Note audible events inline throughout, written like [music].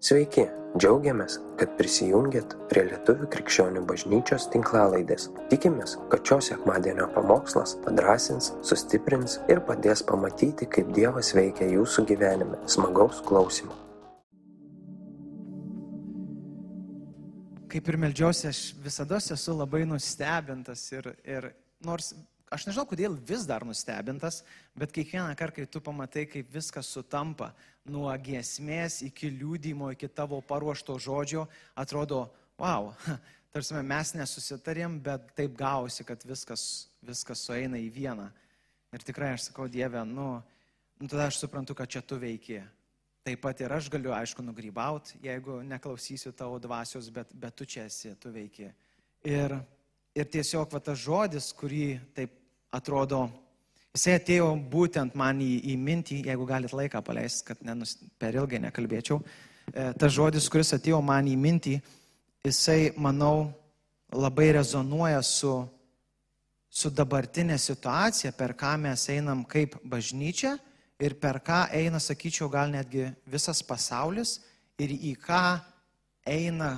Sveiki, džiaugiamės, kad prisijungiat prie Lietuvų krikščionių bažnyčios tinklalaidės. Tikimės, kad šios sekmadienio pamokslas padrasins, sustiprins ir padės pamatyti, kaip Dievas veikia jūsų gyvenime. Smagaus klausimų. Kaip ir melžiuosi, aš visada esu labai nustebintas ir, ir nors aš nežinau, kodėl vis dar nustebintas, bet kiekvieną kartą, kai tu pamatai, kaip viskas sutampa, nuo giesmės iki liūdimo, iki tavo paruošto žodžio, atrodo, wow, [laughs] tarsi mes nesusitarėm, bet taip gausi, kad viskas, viskas sueina į vieną. Ir tikrai aš sakau, Dieve, nu, nu tada aš suprantu, kad čia tu veiki. Taip pat ir aš galiu, aišku, nugrybauti, jeigu neklausysiu tavo dvasios, bet, bet tu čia esi, tu veiki. Ir, ir tiesiog va tas žodis, kurį taip atrodo, jisai atėjo būtent man į, į mintį, jeigu galit laiką paleisti, kad nenus, per ilgai nekalbėčiau. E, tas žodis, kuris atėjo man į mintį, jisai, manau, labai rezonuoja su, su dabartinė situacija, per ką mes einam kaip bažnyčia ir per ką eina, sakyčiau, gal netgi visas pasaulis ir į ką eina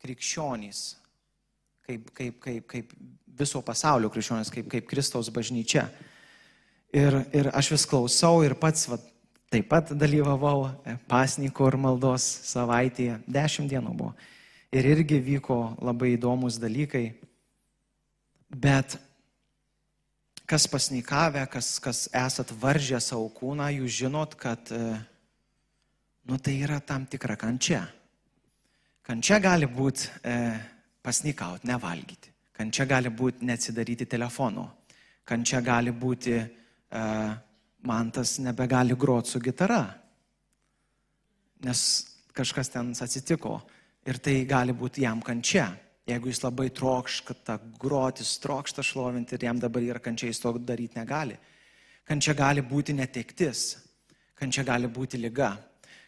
krikščionys, kaip, kaip, kaip, kaip viso pasaulio krikščionys, kaip, kaip Kristaus bažnyčia. Ir, ir aš vis klausau ir pats va, taip pat dalyvavau pasniko ir maldos savaitėje, dešimt dienų buvo. Ir irgi vyko labai įdomus dalykai. Bet kas pasnikavę, kas, kas esat varžę savo kūną, jūs žinot, kad nu, tai yra tam tikra kančia. Kančia gali būti e, pasnikauti, nevalgyti. Kančia gali būti neatsidaryti telefono. Kančia gali būti, e, man tas nebegali groti su gitara, nes kažkas ten atsitiko. Ir tai gali būti jam kančia. Jeigu jis labai trokšta grotis, trokšta šlovinti ir jam dabar yra kančia, jis to daryti negali. Kančia gali būti netektis, kančia gali būti lyga,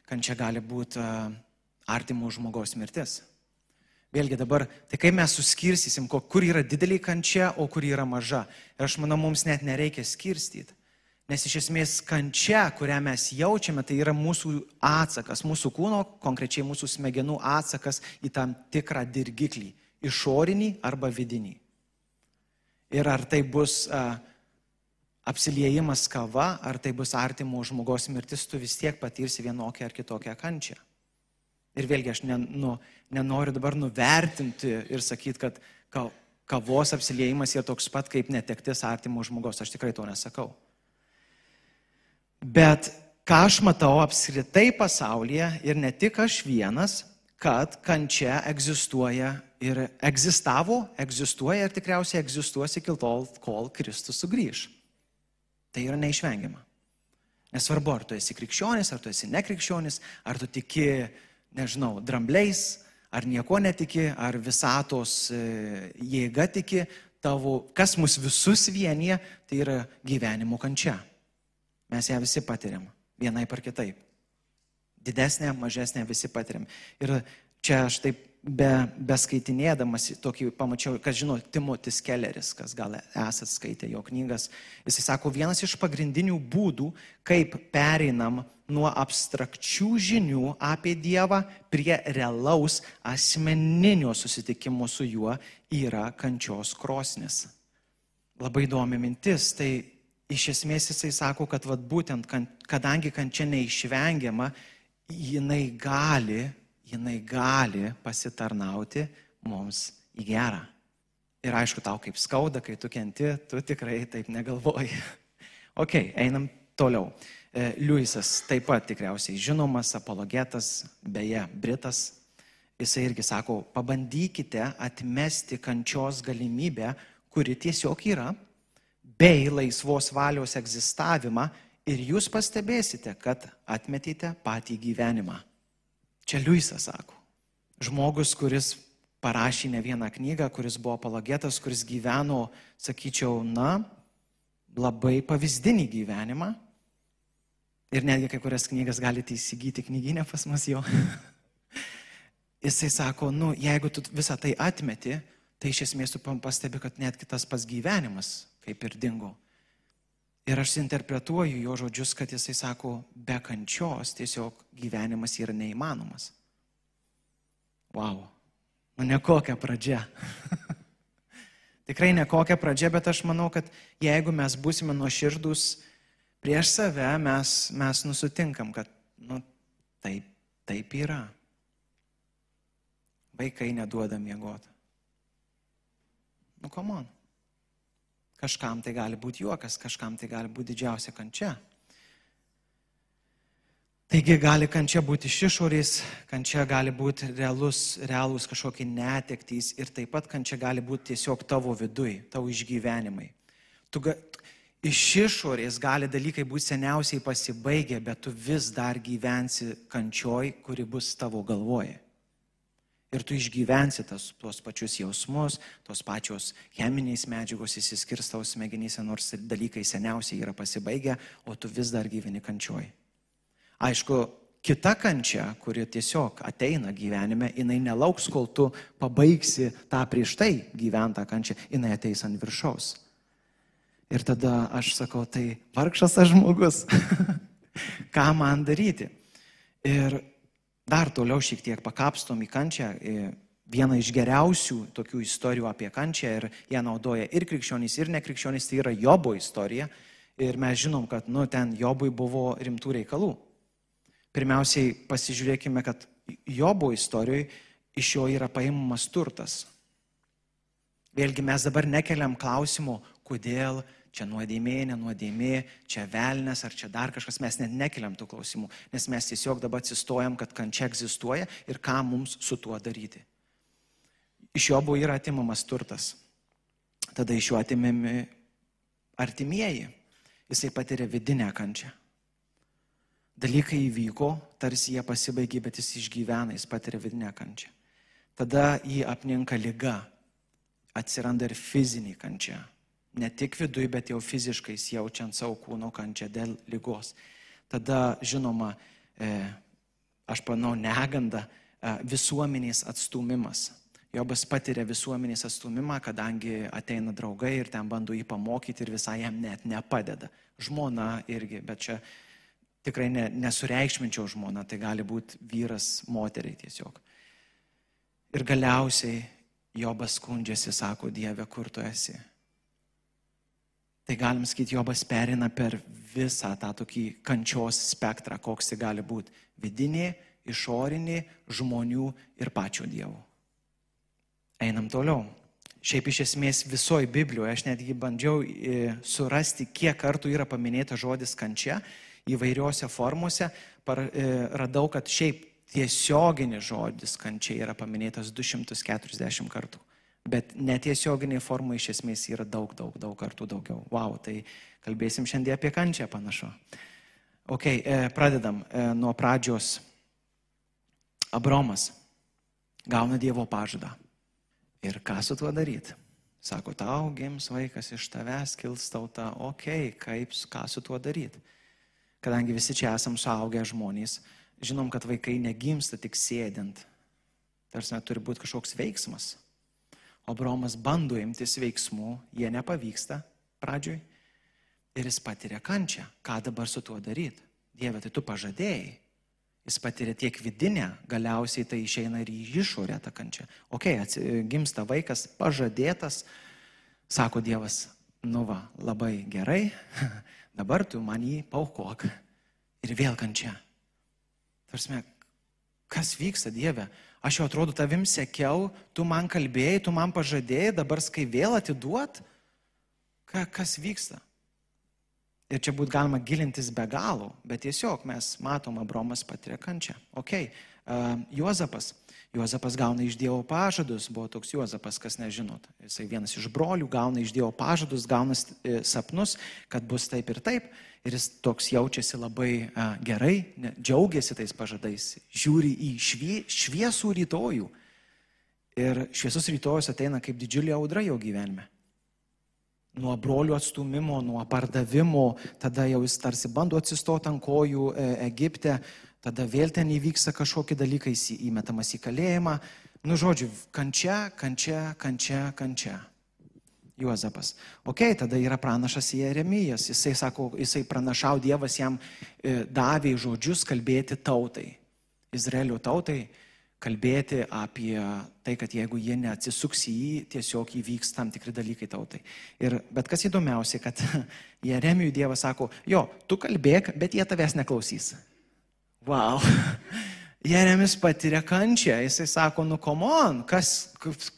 kančia gali būti uh, artimo žmogaus mirtis. Vėlgi dabar, tai kaip mes suskirstysim, kur yra didelė kančia, o kur yra maža. Ir aš manau, mums net nereikia skirstyti. Nes iš esmės kančia, kurią mes jaučiame, tai yra mūsų atsakas, mūsų kūno, konkrečiai mūsų smegenų atsakas į tam tikrą dirgiklį - išorinį arba vidinį. Ir ar tai bus a, apsiliejimas kava, ar tai bus artimo žmogaus mirtis, tu vis tiek patirsi vienokią ar kitokią kančią. Ir vėlgi aš ne, nu, nenoriu dabar nuvertinti ir sakyti, kad kavos apsiliejimas yra toks pat kaip netektis artimo žmogaus. Aš tikrai to nesakau. Bet ką aš matau apskritai pasaulyje ir ne tik aš vienas, kad kančia egzistuoja ir egzistavo, egzistuoja ir tikriausiai egzistuos iki tol, kol Kristus sugrįž. Tai yra neišvengiama. Nesvarbu, ar tu esi krikščionis, ar tu esi nekrikščionis, ar tu tiki nežinau, drambliais, ar nieko netiki, ar visatos e, jėga tiki, tavo, kas mus visus vienyje, tai yra gyvenimo kančia. Mes ją visi patiriam, vienai par kitaip. Didesnė, mažesnė visi patiriam. Ir čia aš taip be, beskaitinėdamas tokį pamačiau, kas žino, Timotis Kelleris, kas gal esat skaitę jo knygas, jisai sako, vienas iš pagrindinių būdų, kaip pereinam nuo abstrakčių žinių apie Dievą prie realaus asmeninio susitikimo su juo yra kančios krosnis. Labai įdomi mintis, tai iš esmės jisai sako, kad vat, būtent, kadangi kančia neišvengiama, jinai gali jinai gali pasitarnauti mums į gerą. Ir aišku, tau kaip skauda, kai tu kenti, tu tikrai taip negalvoji. [laughs] ok, einam toliau. E, Liujisas taip pat tikriausiai žinomas, apologetas, beje, Britas. Jisai irgi sako, pabandykite atmesti kančios galimybę, kuri tiesiog yra, bei laisvos valios egzistavimą ir jūs pastebėsite, kad atmetite patį gyvenimą. Čia Liujisas sako. Žmogus, kuris parašė ne vieną knygą, kuris buvo apologetas, kuris gyveno, sakyčiau, na, labai pavyzdinį gyvenimą. Ir netgi kai kurias knygas galite įsigyti knyginę pas mus jo. [laughs] Jisai sako, nu, jeigu tu visą tai atmeti, tai iš esmės tu pastebi, kad netgi tas pas gyvenimas kaip ir dingo. Ir aš interpretuoju jo žodžius, kad jisai sako, be kančios tiesiog gyvenimas yra neįmanomas. Wow. Nu, nekokia pradžia. [laughs] Tikrai nekokia pradžia, bet aš manau, kad jeigu mes būsime nuoširdus prieš save, mes, mes nusutinkam, kad nu, taip, taip yra. Vaikai neduoda miegoti. Nu, komon. Kažkam tai gali būti juokas, kažkam tai gali būti didžiausia kančia. Taigi gali kančia būti iš išorės, kančia gali būti realus, realūs kažkokie netektys ir taip pat kančia gali būti tiesiog tavo vidui, tavo išgyvenimai. Tu, ga, iš išorės gali dalykai būti seniausiai pasibaigę, bet tu vis dar gyvensi kančioj, kuri bus tavo galvoje. Ir tu išgyvensi tas, tuos pačius jausmus, tos pačios cheminės medžiagos įsiskirs tavo smegenyse, nors dalykai seniausiai yra pasibaigę, o tu vis dar gyveni kančioj. Aišku, kita kančia, kuri tiesiog ateina gyvenime, jinai nelauks, kol tu pabaigsi tą prieš tai gyventą kančią, jinai ateis ant viršaus. Ir tada aš sakau, tai vargšas aš žmogus, [laughs] ką man daryti. Ir dar toliau šiek tiek pakapstom į kančią. Viena iš geriausių tokių istorijų apie kančią ir ją naudoja ir krikščionys, ir nekrikščionys, tai yra Jobo istorija. Ir mes žinom, kad nu, ten Jobui buvo rimtų reikalų. Pirmiausiai pasižiūrėkime, kad Jobo istorijoje iš jo yra paimamas turtas. Vėlgi mes dabar nekeliam klausimų, kodėl čia nuodėmė, nenuodėmė, čia velnės ar čia dar kažkas, mes net nekeliam tų klausimų, nes mes tiesiog dabar atsistojam, kad kančia egzistuoja ir ką mums su tuo daryti. Iš jo buvo yra atimamas turtas. Tada iš jo atimami artimieji. Jisai patiria vidinę kančią dalykai įvyko, tarsi jie pasibaigė, bet jis išgyvena, jis patiria vidinę kančią. Tada jį apninka lyga, atsiranda ir fizinė kančia. Ne tik viduje, bet jau fiziškai jaučiant savo kūno kančią dėl lygos. Tada, žinoma, e, aš panau, neganda e, visuomenės atstumimas. Jobas patiria visuomenės atstumimą, kadangi ateina draugai ir ten bando jį pamokyti ir visai jam net nepadeda. Žmona irgi, bet čia tikrai ne, nesureikšminčiau žmoną, tai gali būti vyras moteriai tiesiog. Ir galiausiai Jobas skundžiasi, sako, Dieve, kur tu esi. Tai galim sakyti, Jobas perina per visą tą tokį kančios spektrą, koks jis gali būti. Vidinė, išorinė, žmonių ir pačio Dievo. Einam toliau. Šiaip iš esmės visoji Biblijoje, aš netgi bandžiau e, surasti, kiek kartų yra paminėta žodis kančia įvairiuose formuose, par, e, radau, kad šiaip tiesioginis žodis kančiai yra paminėtas 240 kartų. Bet netiesioginė forma iš esmės yra daug, daug, daug kartų daugiau. Wow, tai kalbėsim šiandien apie kančią panašu. Ok, e, pradedam e, nuo pradžios. Abromas gauna Dievo pažadą. Ir ką su tuo daryti? Sako, tau gims vaikas iš tavęs, kils tauta, ok, kaip, ką su tuo daryti? kadangi visi čia esam suaugę žmonės, žinom, kad vaikai negimsta tik sėdint. Tarsi turi būti kažkoks veiksmas. O Bromas bando imtis veiksmų, jie nepavyksta pradžioj ir jis patiria kančią. Ką dabar su tuo daryti? Dieve, tai tu pažadėjai. Jis patiria tiek vidinę, galiausiai tai išeina ir į išorę tą kančią. Ok, gimsta vaikas, pažadėtas, sako Dievas, nu va, labai gerai, [laughs] dabar tu man jį paukok. Ir vėl kančia. Tarsi, kas vyksta Dieve? Aš jau atrodo tavim sekiau, tu man kalbėjai, tu man pažadėjai, dabar skai vėl atiduot? Ka, kas vyksta? Ir čia būtų galima gilintis be galo, bet tiesiog mes matom, Abromas patiria kančią. Ok, uh, Juozapas. Juozapas gauna iš Dievo pažadus, buvo toks Juozapas, kas nežinot. Jisai vienas iš brolių gauna iš Dievo pažadus, gauna e, sapnus, kad bus taip ir taip. Ir jis toks jaučiasi labai a, gerai, ne, džiaugiasi tais pažadais, žiūri į švie, šviesų rytojų. Ir šviesus rytojus ateina kaip didžiulė audra jo gyvenime. Nuo brolių atstumimo, nuo pardavimo, tada jau jis tarsi bando atsistoti ant kojų e, Egipte, tada vėl ten įvyksta kažkokie dalykai, jis įmetamas į kalėjimą. Nu, žodžiu, kančia, kančia, kančia, kančia. Juozapas. Ok, tada yra pranašas Jeremijas. Jisai sako, jisai pranašau, Dievas jam e, davė žodžius kalbėti tautai. Izraelio tautai, kalbėti apie tai, kad jeigu jie neatsisuks į jį, tiesiog įvyks tam tikri dalykai tautai. Ir, bet kas įdomiausia, kad [laughs] Jeremijui Dievas sako, jo, tu kalbėk, bet jie tavęs neklausys. Wow. [laughs] Jeremis patiria kančią, jisai sako, nu komon, kas,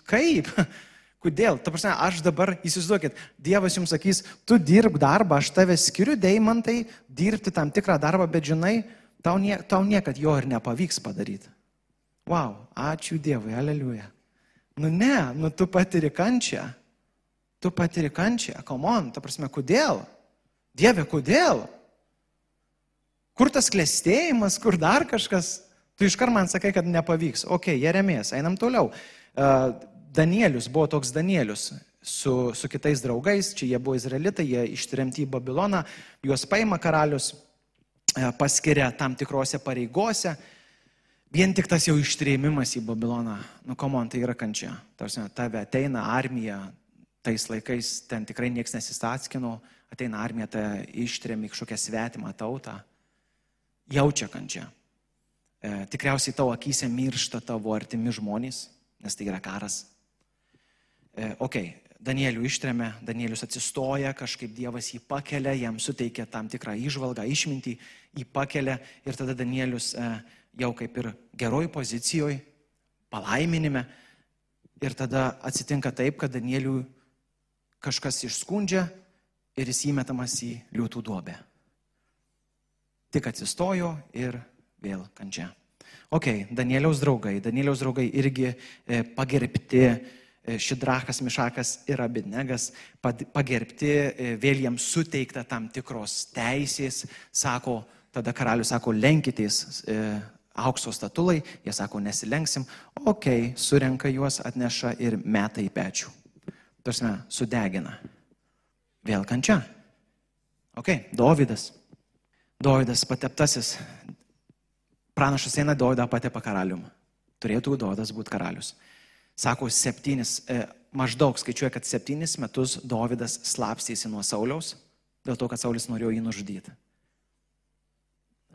kaip, [laughs] kodėl, ta prasme, aš dabar, įsivaizduokit, Dievas jums sakys, tu dirb darbą, aš tave skiriu, deimantai, dirbti tam tikrą darbą, bet žinai, tau, nie, tau niekad jo ir nepavyks padaryti. Wow, ačiū Dievui, aleliuja. Nu ne, nu tu patiri kančią. Tu patiri kančią, komon, ta prasme, kodėl? Dieve, kodėl? Kur tas klėstėjimas, kur dar kažkas? Tu iškart man sakai, kad nepavyks. Ok, Jeremijas, einam toliau. Danielius buvo toks Danielius su, su kitais draugais, čia jie buvo izraelitai, jie ištremti į Babiloną, juos paima karalius, paskiria tam tikrose pareigose. Vien tik tas jau ištrėmimas į Babiloną, nu komon, tai yra kančia. Tarsi, tave ateina armija, tais laikais ten tikrai niekas nesistatskino, ateina armija, tai ištrėmi kažkokią svetimą tautą, jaučia kančią. E, tikriausiai tavo akise miršta tavo artimi žmonės, nes tai yra karas. E, ok, Danielių ištremė, Danielius atsistoja, kažkaip Dievas jį pakelia, jam suteikia tam tikrą išvalgą, išmintį, jį pakelia ir tada Danielius e, jau kaip ir geroj pozicijoje, palaiminime. Ir tada atsitinka taip, kad Danielių kažkas išskundžia ir jis įmetamas į liūtų duobę. Tik atsistojo ir vėl kančia. Ok, Danieliaus draugai. Danieliaus draugai irgi e, pagerbti e, Šidrachas, Mišakas ir Abidnegas, pagerbti, e, vėl jiems suteikta tam tikros teisės, sako, tada karalius sako, lenkitės aukso statulai, jie sako, nesilenksim, ok, surenka juos, atneša ir meta į pečių. Tarsi, sudegina. Vėl kančia. Ok, Dovydas. Dovydas pateptasis. Pranašas eina Dovydą patepa karalium. Turėtų Dovydas būti karalius. Sako, septynis, e, maždaug skaičiuoja, kad septynis metus Dovydas slapstėsi nuo Sauliaus, dėl to, kad Saulis norėjo jį nužudyti.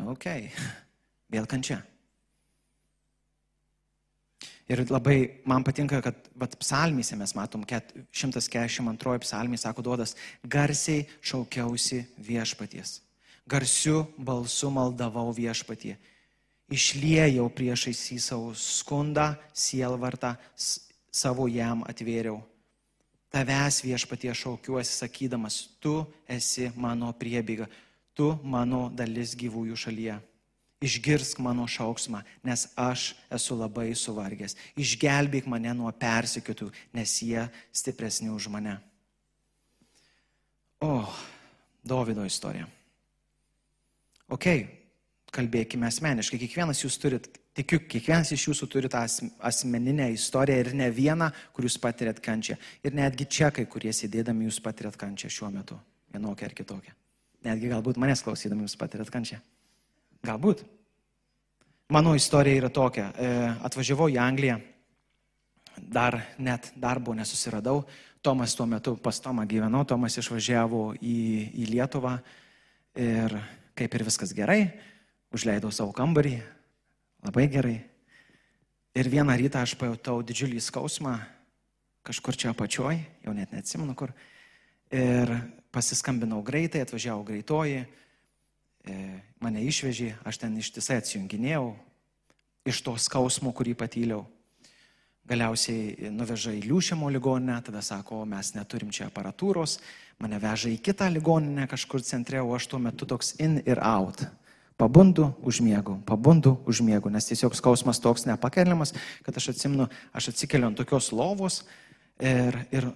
Ok, [laughs] vėl kančia. Ir labai man patinka, kad vat, psalmyse mes matom, 142 psalmė sako duodas, garsiai šaukiausi viešpaties garsiu balsu maldavau viešpatie. Išliejau priešais į savo skundą, sielvartą, savo jam atvėriau. Tavęs viešpatie šaukiuosi sakydamas, tu esi mano priebyga, tu mano dalis gyvųjų šalyje. Išgirsk mano šauksmą, nes aš esu labai suvargęs. Išgelbėk mane nuo persikėtų, nes jie stipresni už mane. O, Davido istorija ok, kalbėkime asmeniškai. Kiekvienas jūs turit, tikiu, kiekvienas iš jūsų turi tą asmeninę istoriją ir ne vieną, kur jūs patirėt kančią. Ir netgi čia, kai kurie sėdėdami jūs patirėt kančią šiuo metu. Vienokią ar kitokią. Netgi galbūt manęs klausydami jūs patirėt kančią. Galbūt. Mano istorija yra tokia. E, atvažiavau į Angliją, dar net darbo nesusiradau. Tomas tuo metu pas Tomą gyvenau, Tomas išvažiavo į, į Lietuvą ir kaip ir viskas gerai, užleidau savo kambarį, labai gerai. Ir vieną rytą aš pajutau didžiulį skausmą kažkur čia apačioj, jau net neatsimenu kur. Ir pasiskambinau greitai, atvažiavo greitoji, e, mane išvežė, aš ten ištisai atsijunginėjau iš to skausmo, kurį patyliau. Galiausiai nuveža į liūšimo ligoninę, tada sako, mes neturim čia aparatūros, mane veža į kitą ligoninę kažkur centre, o aš tuo metu toks in ir out. Pabundu, užmiegu, pabundu, užmiegu, nes tiesiog skausmas toks nepakeliamas, kad aš atsimnu, aš atsikeliu ant tokios lovos ir, ir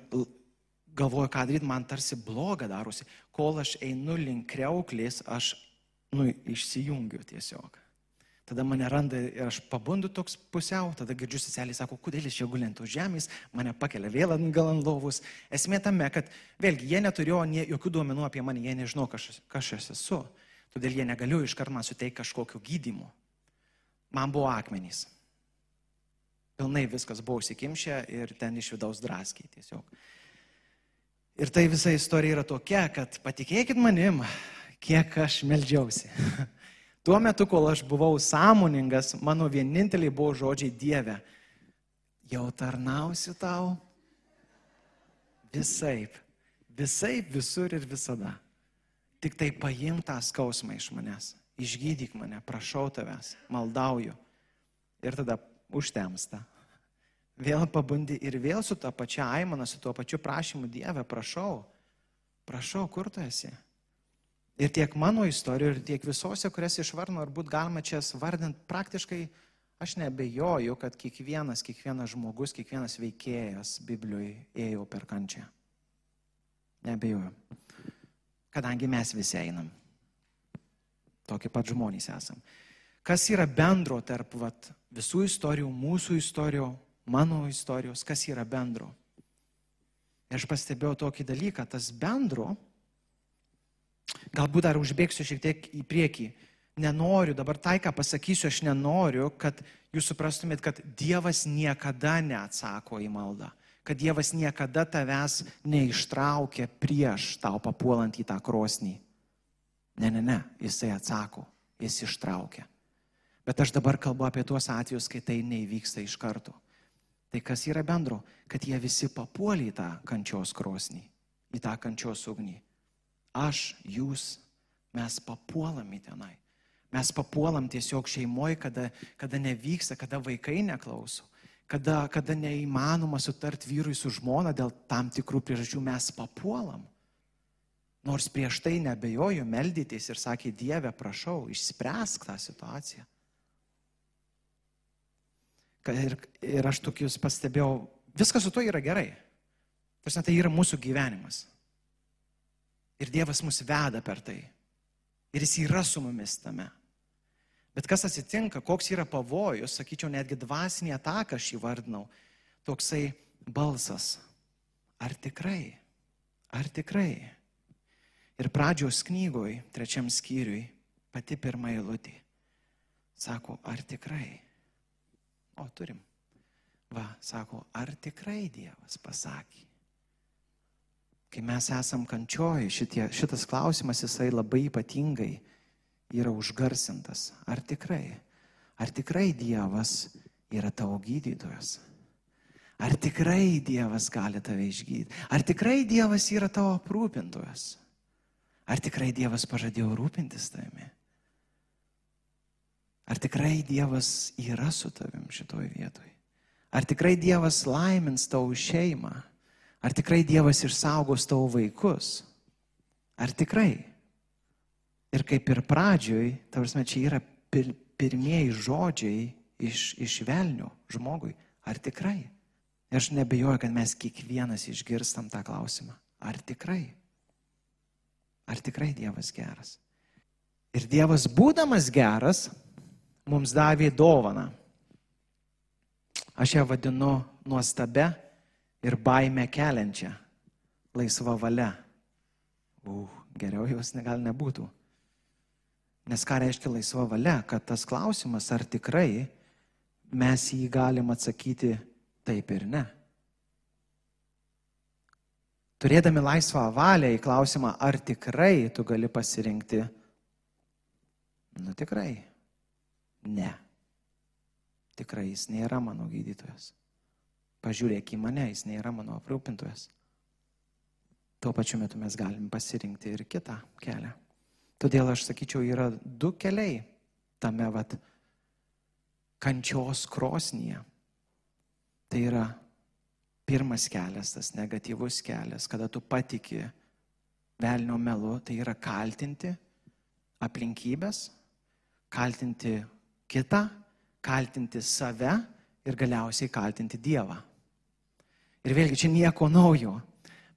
galvoju, ką daryti, man tarsi bloga darosi. Kol aš einu link kreuklės, aš nu, išsijungiu tiesiog. Tada mane randa ir aš pabundu toks pusiau, tada girdžiu seselį, sako, kodėl jis čia gulint už žemės, mane pakelia vėl ant gal ant lovus. Esmė tame, kad vėlgi jie neturėjo nie, jokių duomenų apie mane, jie nežino, kas, kas aš esu. Todėl jie negalėjo iš karto man suteikti kažkokio gydymo. Man buvo akmenys. Pilnai viskas buvo įsikimšę ir ten iš vidaus draskiai tiesiog. Ir tai visa istorija yra tokia, kad patikėkit manim, kiek aš melžiausi. [laughs] Tuo metu, kol aš buvau sąmoningas, mano vieninteliai buvo žodžiai Dieve. Jau tarnausiu tau. Visaip. Visaip, visur ir visada. Tik tai paim tą skausmą iš manęs. Išgydyk mane, prašau tavęs, maldauju. Ir tada užtemsta. Vėl pabundi ir vėl su tą pačia aimana, su tuo pačiu prašymu Dieve, prašau. Prašau, kur tu esi? Ir tiek mano istorijoje, ir tiek visose, kurias išvarnu, ar būt galima čia svardinti, praktiškai aš nebejoju, kad kiekvienas, kiekvienas žmogus, kiekvienas veikėjas Biblijoje ėjo per kančią. Nebejoju. Kadangi mes visi einam. Tokie pat žmonės esam. Kas yra bendro tarp vat, visų istorijų, mūsų istorijų, mano istorijos, kas yra bendro? Ir aš pastebėjau tokį dalyką, tas bendro, Galbūt dar užbėgsiu šiek tiek į priekį. Nenoriu, dabar tai, ką pasakysiu, aš nenoriu, kad jūs suprastumėt, kad Dievas niekada neatsako į maldą. Kad Dievas niekada tavęs neištraukia prieš tau papuolant į tą krosnį. Ne, ne, ne, jisai atsako, jis ištraukia. Bet aš dabar kalbu apie tuos atvejus, kai tai neįvyksta iš karto. Tai kas yra bendro? Kad jie visi papuolė į tą kančios krosnį, į tą kančios ugnį aš, jūs, mes papuolam į tenai. Mes papuolam tiesiog šeimoje, kada, kada nevyksta, kada vaikai neklauso, kada, kada neįmanoma sutart vyrui su žmona dėl tam tikrų priežasčių, mes papuolam. Nors prieš tai nebejoju, meldytis ir sakė, Dieve, prašau, išspręsk tą situaciją. Ir, ir aš tokius pastebėjau, viskas su to yra gerai. Tarsi tai yra mūsų gyvenimas. Ir Dievas mus veda per tai. Ir jis yra su mumis tame. Bet kas atsitinka, koks yra pavojus, sakyčiau, netgi dvasinį ataką aš įvardinau, toksai balsas. Ar tikrai? Ar tikrai? Ir pradžios knygoj, trečiam skyriui, pati pirma eilutė. Sako, ar tikrai? O turim. Va, sako, ar tikrai Dievas pasakė? Kai mes esam kančioj, šitie, šitas klausimas jisai labai ypatingai yra užgarsintas. Ar tikrai? Ar tikrai Dievas yra tavo gydytojas? Ar tikrai Dievas gali tave išgydyti? Ar tikrai Dievas yra tavo aprūpintojas? Ar tikrai Dievas pažadėjo rūpintis tavimi? Ar tikrai Dievas yra su tavim šitoj vietoj? Ar tikrai Dievas laimins tavo šeimą? Ar tikrai Dievas išsaugos tavo vaikus? Ar tikrai? Ir kaip ir pradžioj, tavasme, čia yra pir, pirmieji žodžiai iš, iš velnių žmogui. Ar tikrai? Ir aš nebejoju, kad mes kiekvienas išgirstam tą klausimą. Ar tikrai? Ar tikrai Dievas geras? Ir Dievas, būdamas geras, mums davė dovaną. Aš ją vadinu nuostabe ir baimę keliančią laisvą valią. Uh, geriau jos gal nebūtų. Nes ką reiškia laisva valia, kad tas klausimas, ar tikrai mes jį galim atsakyti taip ir ne. Turėdami laisvą valią į klausimą, ar tikrai tu gali pasirinkti, nu tikrai, ne. Tikrai jis nėra mano gydytojas. Pažiūrėk į mane, jis nėra mano aprūpintojas. Tuo pačiu metu mes galim pasirinkti ir kitą kelią. Todėl aš sakyčiau, yra du keliai tame vat kančios krosnyje. Tai yra pirmas kelias, tas negatyvus kelias, kada tu patiki velnio melu, tai yra kaltinti aplinkybės, kaltinti kitą, kaltinti save ir galiausiai kaltinti Dievą. Ir vėlgi čia nieko naujo.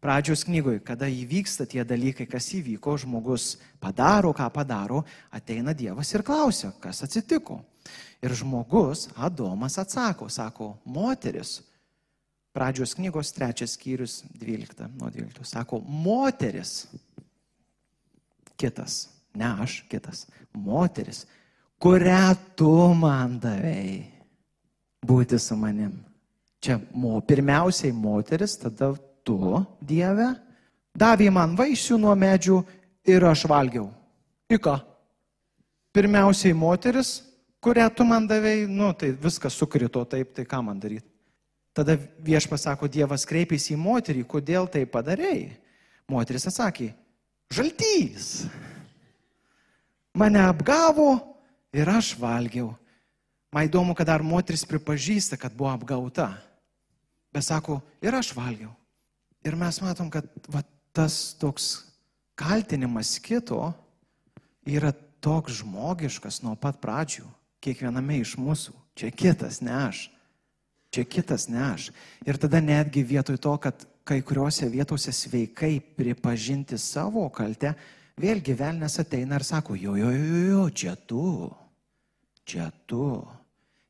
Pradžios knygoje, kada įvyksta tie dalykai, kas įvyko, žmogus padaro, ką padaro, ateina Dievas ir klausia, kas atsitiko. Ir žmogus, Adomas, atsako, sako, moteris. Pradžios knygos trečias skyrius, 12, nuo 12, sako, moteris. Kitas, ne aš, kitas, moteris, kurią tu man davėjai būti su manim. Čia mo, pirmiausiai moteris, tada tu, Dieve, davė man vaisių nuo medžių ir aš valgiau. Į ką? Pirmiausiai moteris, kurią tu man davėjai, nu tai viskas sukrito taip, tai ką man daryti. Tada viešpas sako, Dievas kreipėsi į moterį, kodėl tai padarėjai? Moteris atsakė, žaltys. Mane apgavo ir aš valgiau. Man įdomu, kad dar moteris pripažįsta, kad buvo apgauta. Bet sako, ir aš valgiau. Ir mes matom, kad va, tas toks kaltinimas kito yra toks žmogiškas nuo pat pradžių, kiekviename iš mūsų. Čia kitas, ne aš. Čia kitas, ne aš. Ir tada netgi vietoj to, kad kai kuriuose vietose sveikai pripažinti savo kaltę, vėlgi velnės ateina ir sako, jo, jo, jo, jo, čia tu, čia tu.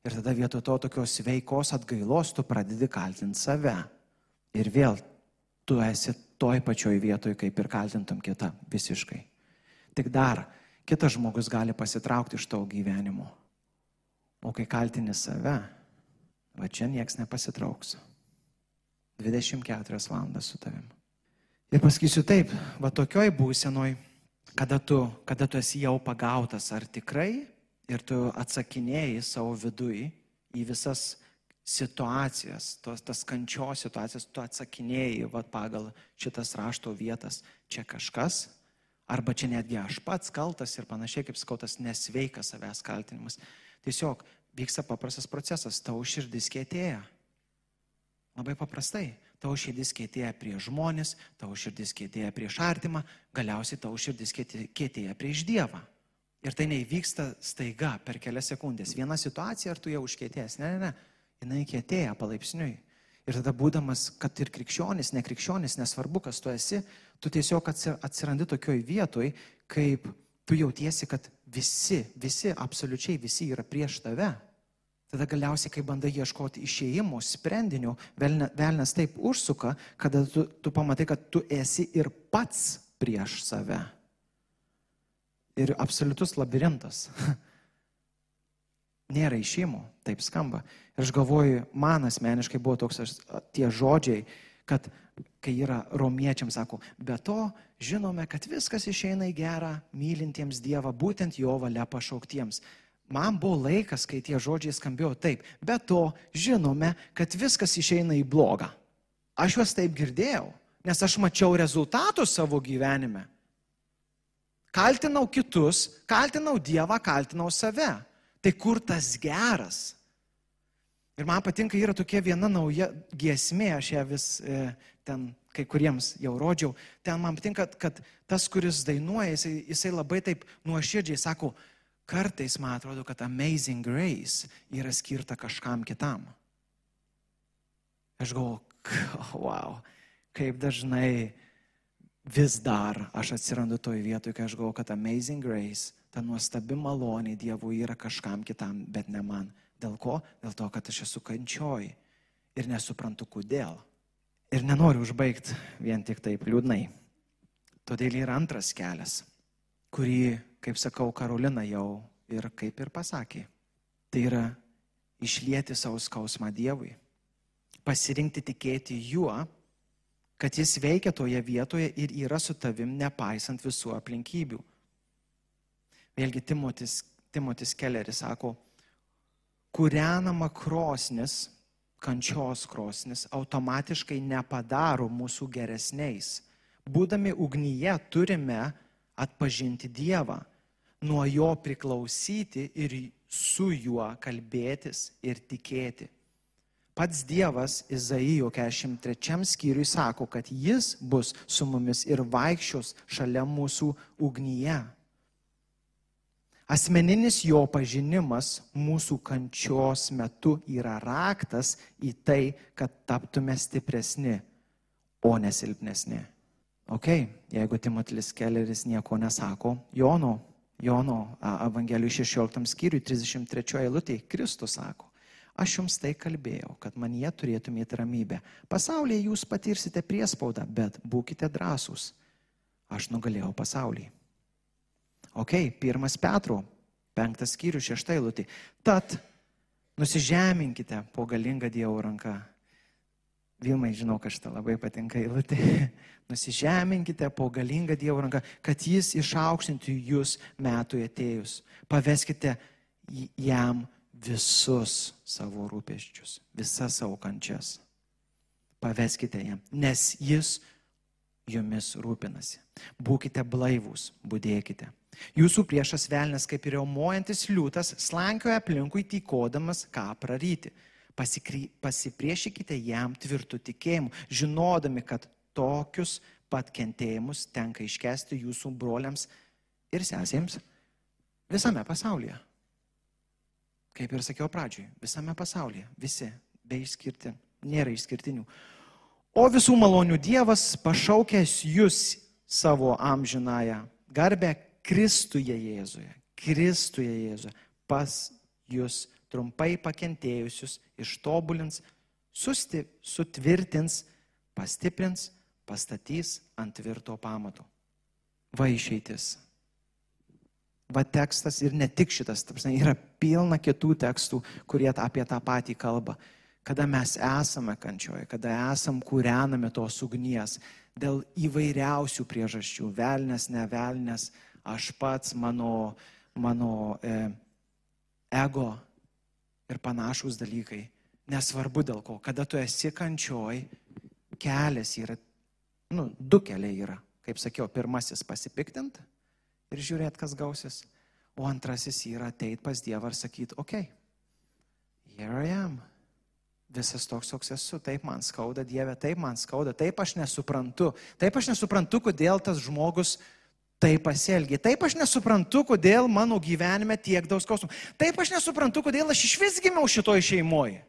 Ir tada vietoj to tokios sveikos atgailos tu pradedi kaltinti save. Ir vėl tu esi toj pačioj vietoj, kaip ir kaltintum kitą visiškai. Tik dar, kitas žmogus gali pasitraukti iš tavo gyvenimo. O kai kaltini save, va čia nieks nepasitrauks. 24 valandas su tavim. Ir pasakysiu taip, va tokioj būsenoj, kada tu, kada tu esi jau pagautas, ar tikrai, ir tu atsakinėjai savo vidui į visas situacijas, tos, tas kančios situacijas, tu atsakinėjai va, pagal šitas rašto vietas, čia kažkas, arba čia netgi aš pats kaltas ir panašiai, kaip skautas nesveikas savęs kaltinimas. Tiesiog vyksta paprastas procesas, tavo širdis kėtėja. Labai paprastai. Tavo širdis kėtėja prieš žmonės, tavo širdis kėtėja prieš artimą, galiausiai tavo širdis kėtėja prieš Dievą. Ir tai neįvyksta staiga per kelias sekundės. Viena situacija, ar tu jau užkėtėjęs. Ne, ne, ne. Jinai kėtėja palaipsniui. Ir tada būdamas, kad ir krikščionis, nekrikščionis, nesvarbu, kas tu esi, tu tiesiog atsirandi tokioj vietoj, kaip tu jautiesi, kad visi, visi, absoliučiai visi yra prieš tave. Tada galiausiai, kai bandai ieškoti išėjimų, sprendinių, velnas taip užsuka, kad tu, tu pamatai, kad tu esi ir pats prieš save. Ir absoliutus labirintas. [laughs] Nėra išėjimų, taip skamba. Ir aš galvoju, man asmeniškai buvo toks aš, tie žodžiai, kad kai yra romiečiams, sako, be to žinome, kad viskas išeina į gerą, mylintiems Dievą, būtent jo valia pašauktiems man buvo laikas, kai tie žodžiai skambėjo taip. Be to, žinome, kad viskas išeina į blogą. Aš juos taip girdėjau, nes aš mačiau rezultatus savo gyvenime. Kaltinau kitus, kaltinau Dievą, kaltinau save. Tai kur tas geras? Ir man patinka, yra tokia viena nauja giesmė, aš ją vis e, ten kai kuriems jau rodžiau. Ten man patinka, kad tas, kuris dainuoja, jisai, jisai labai taip nuoširdžiai sako, Kartais man atrodo, kad Amazing Grace yra skirta kažkam kitam. Aš galvoju, [laughs] wow, kaip dažnai vis dar aš atsirandu toj vietoj, kai aš galvoju, kad Amazing Grace, ta nuostabi malonė Dievui yra kažkam kitam, bet ne man. Dėl ko? Dėl to, kad aš esu kančioj ir nesuprantu kodėl. Ir nenoriu užbaigti vien tik taip liūdnai. Todėl yra antras kelias, kurį kaip sakau, Karolina jau ir kaip ir pasakė. Tai yra išlieti savo skausmą Dievui, pasirinkti tikėti juo, kad jis veikia toje vietoje ir yra su tavim, nepaisant visų aplinkybių. Vėlgi Timotis, Timotis Kelleris sako, kūrenama krosnis, kančios krosnis automatiškai nepadaro mūsų geresniais. Būdami ugnyje turime atpažinti Dievą nuo jo priklausyti ir su juo kalbėtis ir tikėti. Pats Dievas Izaijo 43 skyriui sako, kad jis bus su mumis ir vaikščios šalia mūsų ugnyje. Asmeninis jo pažinimas mūsų kančios metu yra raktas į tai, kad taptume stipresni, o nesilpnesni. Ok, jeigu Timotilis Kelleris nieko nesako, Jono Jono Evangelijų 16 skyriui 33 eilutė Kristus sako, aš jums tai kalbėjau, kad man jie turėtumėte ramybę. Pasaulyje jūs patirsite priespaudą, bet būkite drąsūs. Aš nugalėjau pasaulį. Ok, pirmas Petro, penktas skyrius, šešta eilutė. Tad nusižeminkite po galingą Dievo ranką. Vilmai, žinau, kad šitą labai patinka eilutė. [laughs] Nusižeminkite po galingą Dievo ranką, kad Jis išaukštintų jūs metų atėjus. Paveskite jam visus savo rūpeščius, visas savo kančias. Paveskite jam, nes Jis jumis rūpinasi. Būkite blaivūs, būdėkite. Jūsų priešas velnės, kaip ir jaumojantis liūtas, slankioja aplinkui tykodamas, ką praryti pasikry, pasipriešykite jam tvirtų tikėjimu, žinodami, kad tokius pat kentėjimus tenka iškesti jūsų broliams ir sesėms visame pasaulyje. Kaip ir sakiau pradžioj, visame pasaulyje, visi, be išskirti, nėra išskirtinių. O visų malonių Dievas pašaukęs jūs savo amžinąją garbę Kristuje Jėzuje, Kristuje Jėzuje, pas jūs trumpai pakentėjusius ištobulins, susti, sutvirtins, pastiprins, pastatys ant tvirto pamato. Va išeitis. Va tekstas ir ne tik šitas, prasme, yra pilna kitų tekstų, kurie apie tą patį kalba. Kada mes esame kančioje, kada esam kūrenami tos ugnies dėl įvairiausių priežasčių, velnės, nevelnės, aš pats, mano, mano e, ego, ir panašus dalykai. Nesvarbu dėl ko. Kada tu esi kančioj, kelias yra, nu, du keliai yra. Kaip sakiau, pirmasis pasipiktinti ir žiūrėti, kas gausis. O antrasis yra ateit pas Dievą ir sakyti, okei, okay, here I am. Visas toks, koks esu, taip man skauda Dieve, taip man skauda, taip aš nesuprantu, taip aš nesuprantu, kodėl tas žmogus taip pasielgė. Taip aš nesuprantu, kodėl mano gyvenime tiek daug skausmų. Taip aš nesuprantu, kodėl aš iš vis gimiau šitoj šeimoje.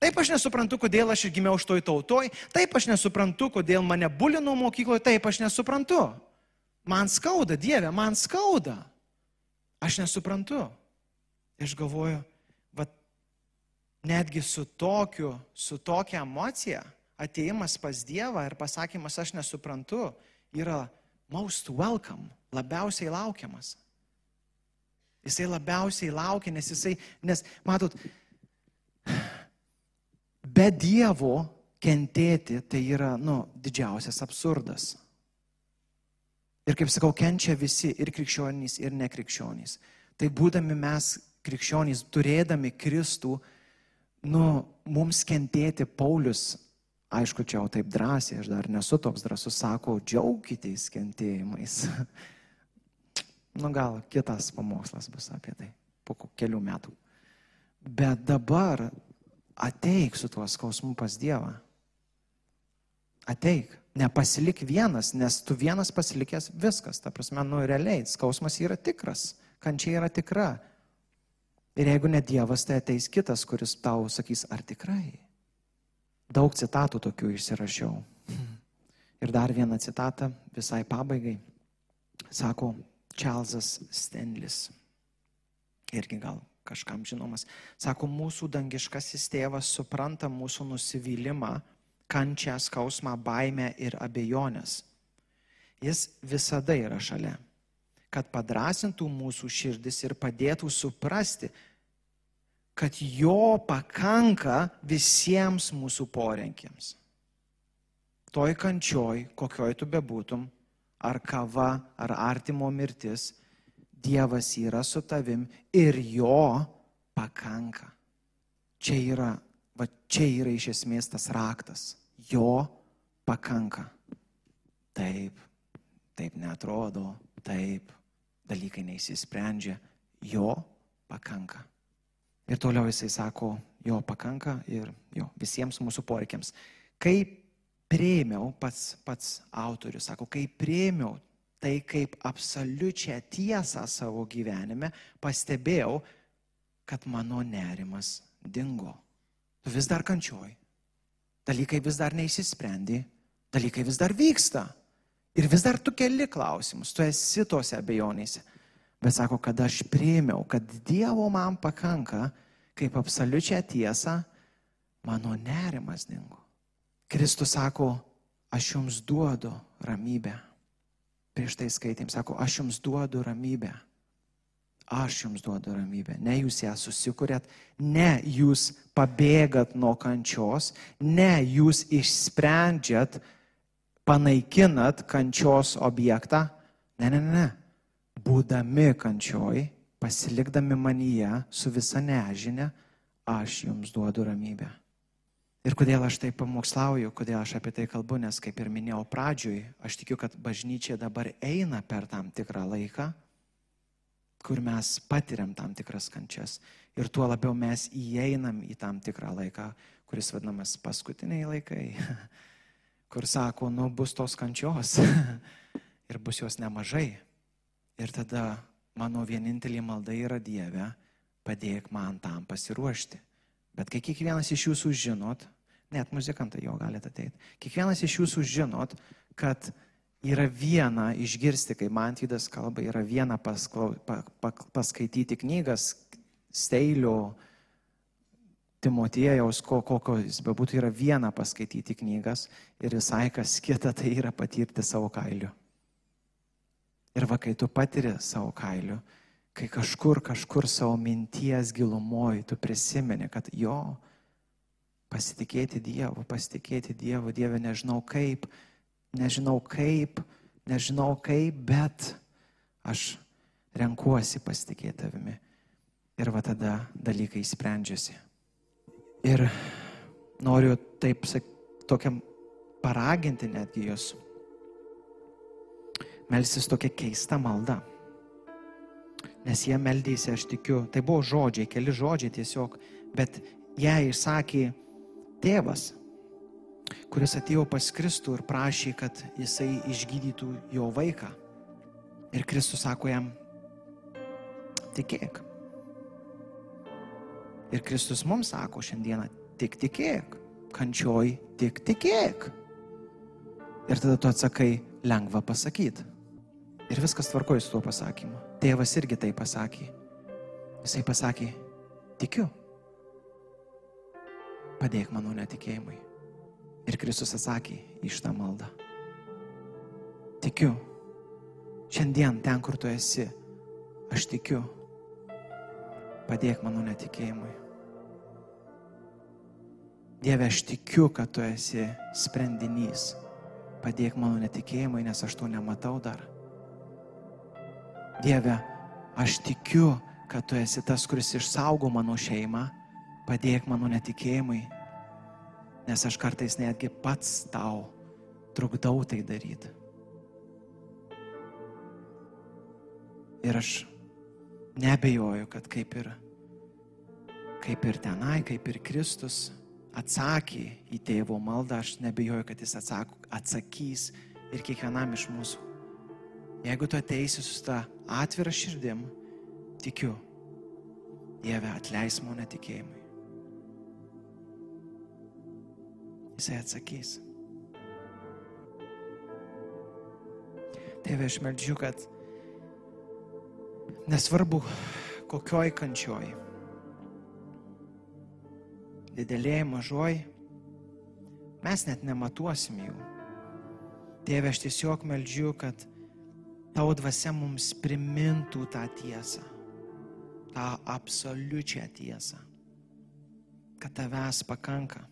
Taip aš nesuprantu, kodėl aš gimiau šitoj tautoj. Taip aš nesuprantu, kodėl mane bulino mokykloje. Taip aš nesuprantu. Man skauda, Dieve, man skauda. Aš nesuprantu. Aš galvoju, va, netgi su, tokiu, su tokia emocija ateimas pas Dievą ir pasakymas aš nesuprantu yra most welcome, labiausiai laukiamas. Jisai labiausiai laukia, nes jisai, nes matot, be Dievo kentėti tai yra, nu, didžiausias absurdas. Ir kaip sakau, kenčia visi, ir krikščionys, ir nekrikščionys. Tai būdami mes krikščionys, turėdami Kristų, nu, mums kentėti Paulius Aišku, čia jau taip drąsiai, aš dar nesu toks drąsus, sako, džiaukitės kentėjimais. [laughs] nu gal kitas pamokslas bus apie tai po kelių metų. Bet dabar ateik su tuo skausmu pas Dievą. Ateik, nepasilik vienas, nes tu vienas pasilikęs viskas. Ta prasme, nu realiai, skausmas yra tikras, kančia yra tikra. Ir jeigu ne Dievas, tai ateis kitas, kuris tau sakys, ar tikrai. Daug citatų tokių išsirašiau. Ir dar vieną citatą visai pabaigai. Sako Čarlzas Stenlis. Irgi gal kažkam žinomas. Sako, mūsų dangiškasis tėvas supranta mūsų nusivylimą, kančią, skausmą, baimę ir abejonės. Jis visada yra šalia, kad padrasintų mūsų širdis ir padėtų suprasti, kad jo pakanka visiems mūsų poreikiams. Toj kančioj, kokioj tu bebūtum, ar kava, ar artimo mirtis, Dievas yra su tavim ir jo pakanka. Čia yra, va čia yra iš esmės tas raktas. Jo pakanka. Taip, taip netrodo, taip, dalykai neįsisprendžia. Jo pakanka. Ir toliau jisai sako, jo pakanka ir jo visiems mūsų poreikiams. Kai prieimiau, pats, pats autorius sako, kai prieimiau tai kaip absoliučią tiesą savo gyvenime, pastebėjau, kad mano nerimas dingo. Tu vis dar kančioj. Dalykai vis dar neįsisprendi, dalykai vis dar vyksta. Ir vis dar tu keli klausimus, tu esi tose abejonėse. Bet sako, kad aš priėmiau, kad Dievo man pakanka, kaip absoliučią tiesą, mano nerimas dingo. Kristus sako, aš jums duodu ramybę. Prieš tai skaitėm, sako, aš jums duodu ramybę. Aš jums duodu ramybę. Ne jūs ją susikūrėt, ne jūs pabėgat nuo kančios, ne jūs išsprendžiat, panaikinat kančios objektą. Ne, ne, ne. Būdami kančioj, pasilikdami manyje su visa nežinia, aš jums duodu ramybę. Ir kodėl aš tai pamokslauju, kodėl aš apie tai kalbu, nes kaip ir minėjau pradžioj, aš tikiu, kad bažnyčia dabar eina per tam tikrą laiką, kur mes patiriam tam tikras kančias. Ir tuo labiau mes įeinam į tam tikrą laiką, kuris vadinamas paskutiniai laikai, [laughs] kur sako, nu bus tos kančios [laughs] ir bus jos nemažai. Ir tada mano vienintelė malda yra Dieve, padėk man tam pasiruošti. Bet kai kiekvienas iš jūsų žinot, net muzikantai jo galite ateiti, kiekvienas iš jūsų žinot, kad yra viena išgirsti, kai Mantvydas kalba, yra viena pasklau, pa, pa, paskaityti knygas, Steilio, Timotiejaus, ko, kokio jis bebūtų, yra viena paskaityti knygas ir visai kas kita tai yra patirti savo kailiu. Ir va, kai tu patiri savo kailiu, kai kažkur, kažkur savo minties gilumoji tu prisimeni, kad jo, pasitikėti Dievu, pasitikėti Dievu, Dieve nežinau kaip, nežinau kaip, nežinau kaip, bet aš renkuosi pasitikėti tavimi. Ir va tada dalykai sprendžiasi. Ir noriu taip, tokiam paraginti netgi jūs. Melsis tokia keista malda. Nes jie meldėsi, aš tikiu, tai buvo žodžiai, keli žodžiai tiesiog, bet ją išsakė tėvas, kuris atėjo pas Kristų ir prašė, kad jisai išgydytų jo vaiką. Ir Kristus sako jam, tikėk. Ir Kristus mums sako šiandieną, tik tikėk, kančioj tik tikėk. Ir tada tu atsakai, lengva pasakyti. Ir viskas tvarkoju su tuo pasakymu. Tėvas irgi tai pasakė. Jisai pasakė, tikiu. Padėk mano netikėjimui. Ir Kristus atsakė į šitą maldą. Tikiu. Šiandien ten, kur tu esi, aš tikiu. Padėk mano netikėjimui. Dieve, aš tikiu, kad tu esi sprendinys. Padėk mano netikėjimui, nes aš to nematau dar. Dieve, aš tikiu, kad tu esi tas, kuris išsaugo mano šeimą, padėk mano netikėjimui, nes aš kartais netgi pats tau trukdau tai daryti. Ir aš nebejoju, kad kaip ir, kaip ir tenai, kaip ir Kristus atsakė į tėvo maldą, aš nebejoju, kad jis atsako, atsakys ir kiekvienam iš mūsų. Jeigu tu ateisi su tą atvirą širdim, tikiu, Dieve atleis mano netikėjimui. Jisai atsakys. Tėve, aš meldžiu, kad nesvarbu, kokioj kančioj, didelėje, mažoj, mes net nematuosim jų. Tėve, aš tiesiog meldžiu, kad tavo dvasia mums primintų tą tiesą, tą absoliučią tiesą, kad tavęs pakanka.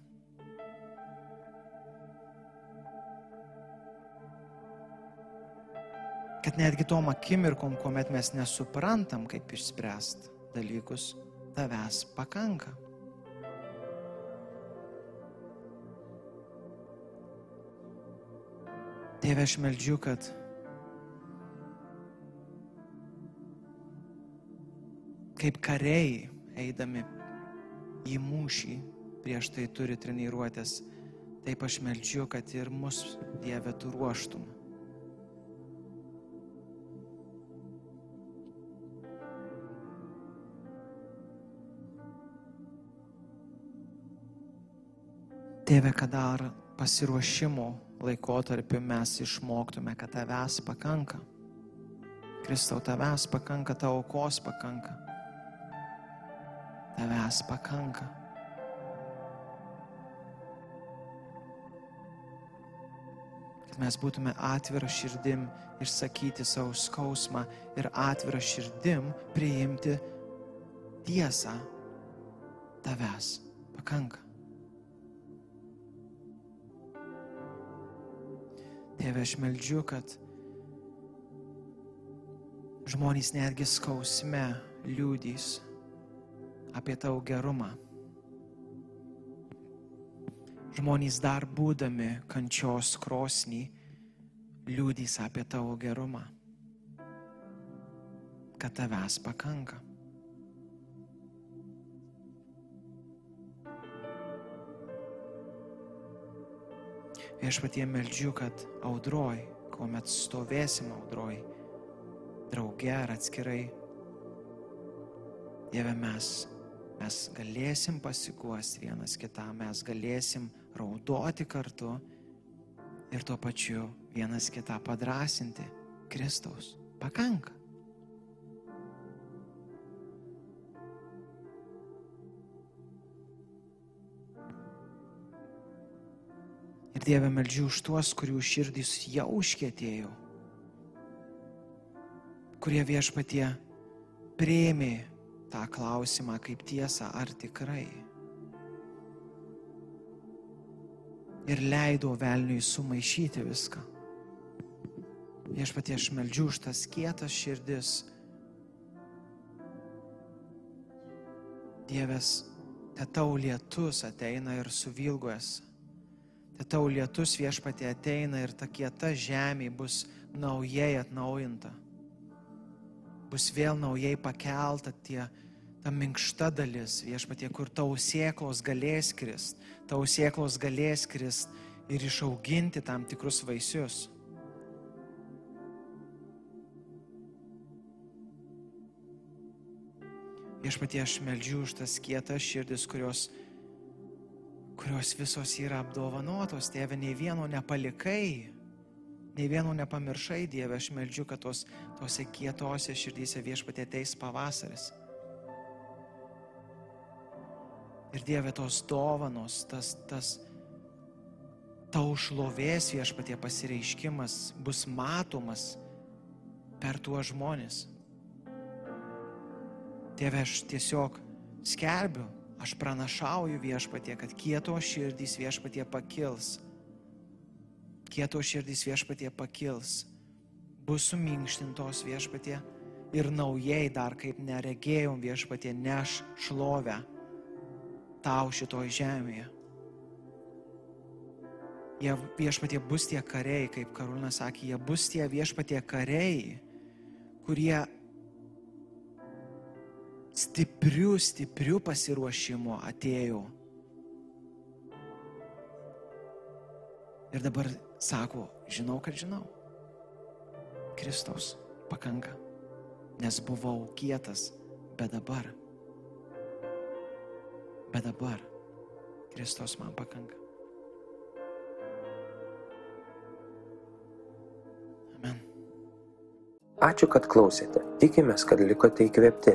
Kad netgi tom akimirkom, kuomet mes nesuprantam, kaip išspręsti dalykus, tavęs pakanka. Tėve, aš meldžiu, kad kaip kariai eidami į mūšį prieš tai turi treniruotės, taip aš melčiu, kad ir mus Dieve tu ruoštum. Tėve, kad dar pasiruošimo laikotarpiu mes išmoktume, kad tavęs pakanka. Kristau, tavęs pakanka, tavo aukos pakanka tavęs pakanka. kad mes būtume atvira širdim išsakyti savo skausmą ir atvira širdim priimti tiesą tavęs pakanka. Tėve, aš meldžiu, kad žmonės netgi skausme liūdys apie tavo gerumą. Žmonės dar būdami kančios krosnį liūdys apie tavo gerumą, kad tavęs pakanka. Viešpatie meldžiu, kad audroj, kuomet stovėsim audroj, drauge ar atskirai, Dieve mes, mes galėsim pasiguosti vienas kitam, mes galėsim raudoti kartu ir tuo pačiu vienas kitą padrasinti. Kristaus pakanka. Ir Dieve meldžiu už tuos, kurių širdys jau užkėtėjo, kurie viešpatie prieimė tą klausimą kaip tiesą, ar tikrai. Ir leido velniui sumaišyti viską. Viešpatie aš meldžiu už tas kietas širdis. Dievas, te tau lietus ateina ir suvilgojas. Tau lietus viešpatie ateina ir ta kieta žemė bus naujai atnaujinta bus vėl naujai pakelta tie, ta minkšta dalis viešpatie, kur tau sėklos galės krist, tau sėklos galės krist ir išauginti tam tikrus vaisius. Viešpatie, aš meldžiu už tas kietas širdis, kurios, kurios visos yra apdovanotos, tėve, nei vieno nepalikai nei vieno nepamiršai, Dieve, aš meldžiu, kad tos, tose kietose širdyse viešpatė ateis pavasaris. Ir Dieve, tos dovanos, tas, tas tau šlovės viešpatie pasireiškimas bus matomas per tuos žmonės. Dieve, aš tiesiog skelbiu, aš pranašauju viešpatie, kad kieto širdys viešpatie pakils kieto širdys viešpatie pakils, bus suminkštintos viešpatie ir naujai dar kaip neregėjom viešpatie neš šlovę tau šitoj žemėje. Jie viešpatie bus tie kariai, kaip Karūnas sakė, jie bus tie viešpatie kariai, kurie stiprių, stiprių pasiruošimo atėjo. Ir dabar sako, žinau, kad žinau. Kristaus pakanka, nes buvau kietas, bet dabar, bet dabar Kristus man pakanka. Amen. Ačiū, kad klausėte. Tikimės, kad likote įkvėpti.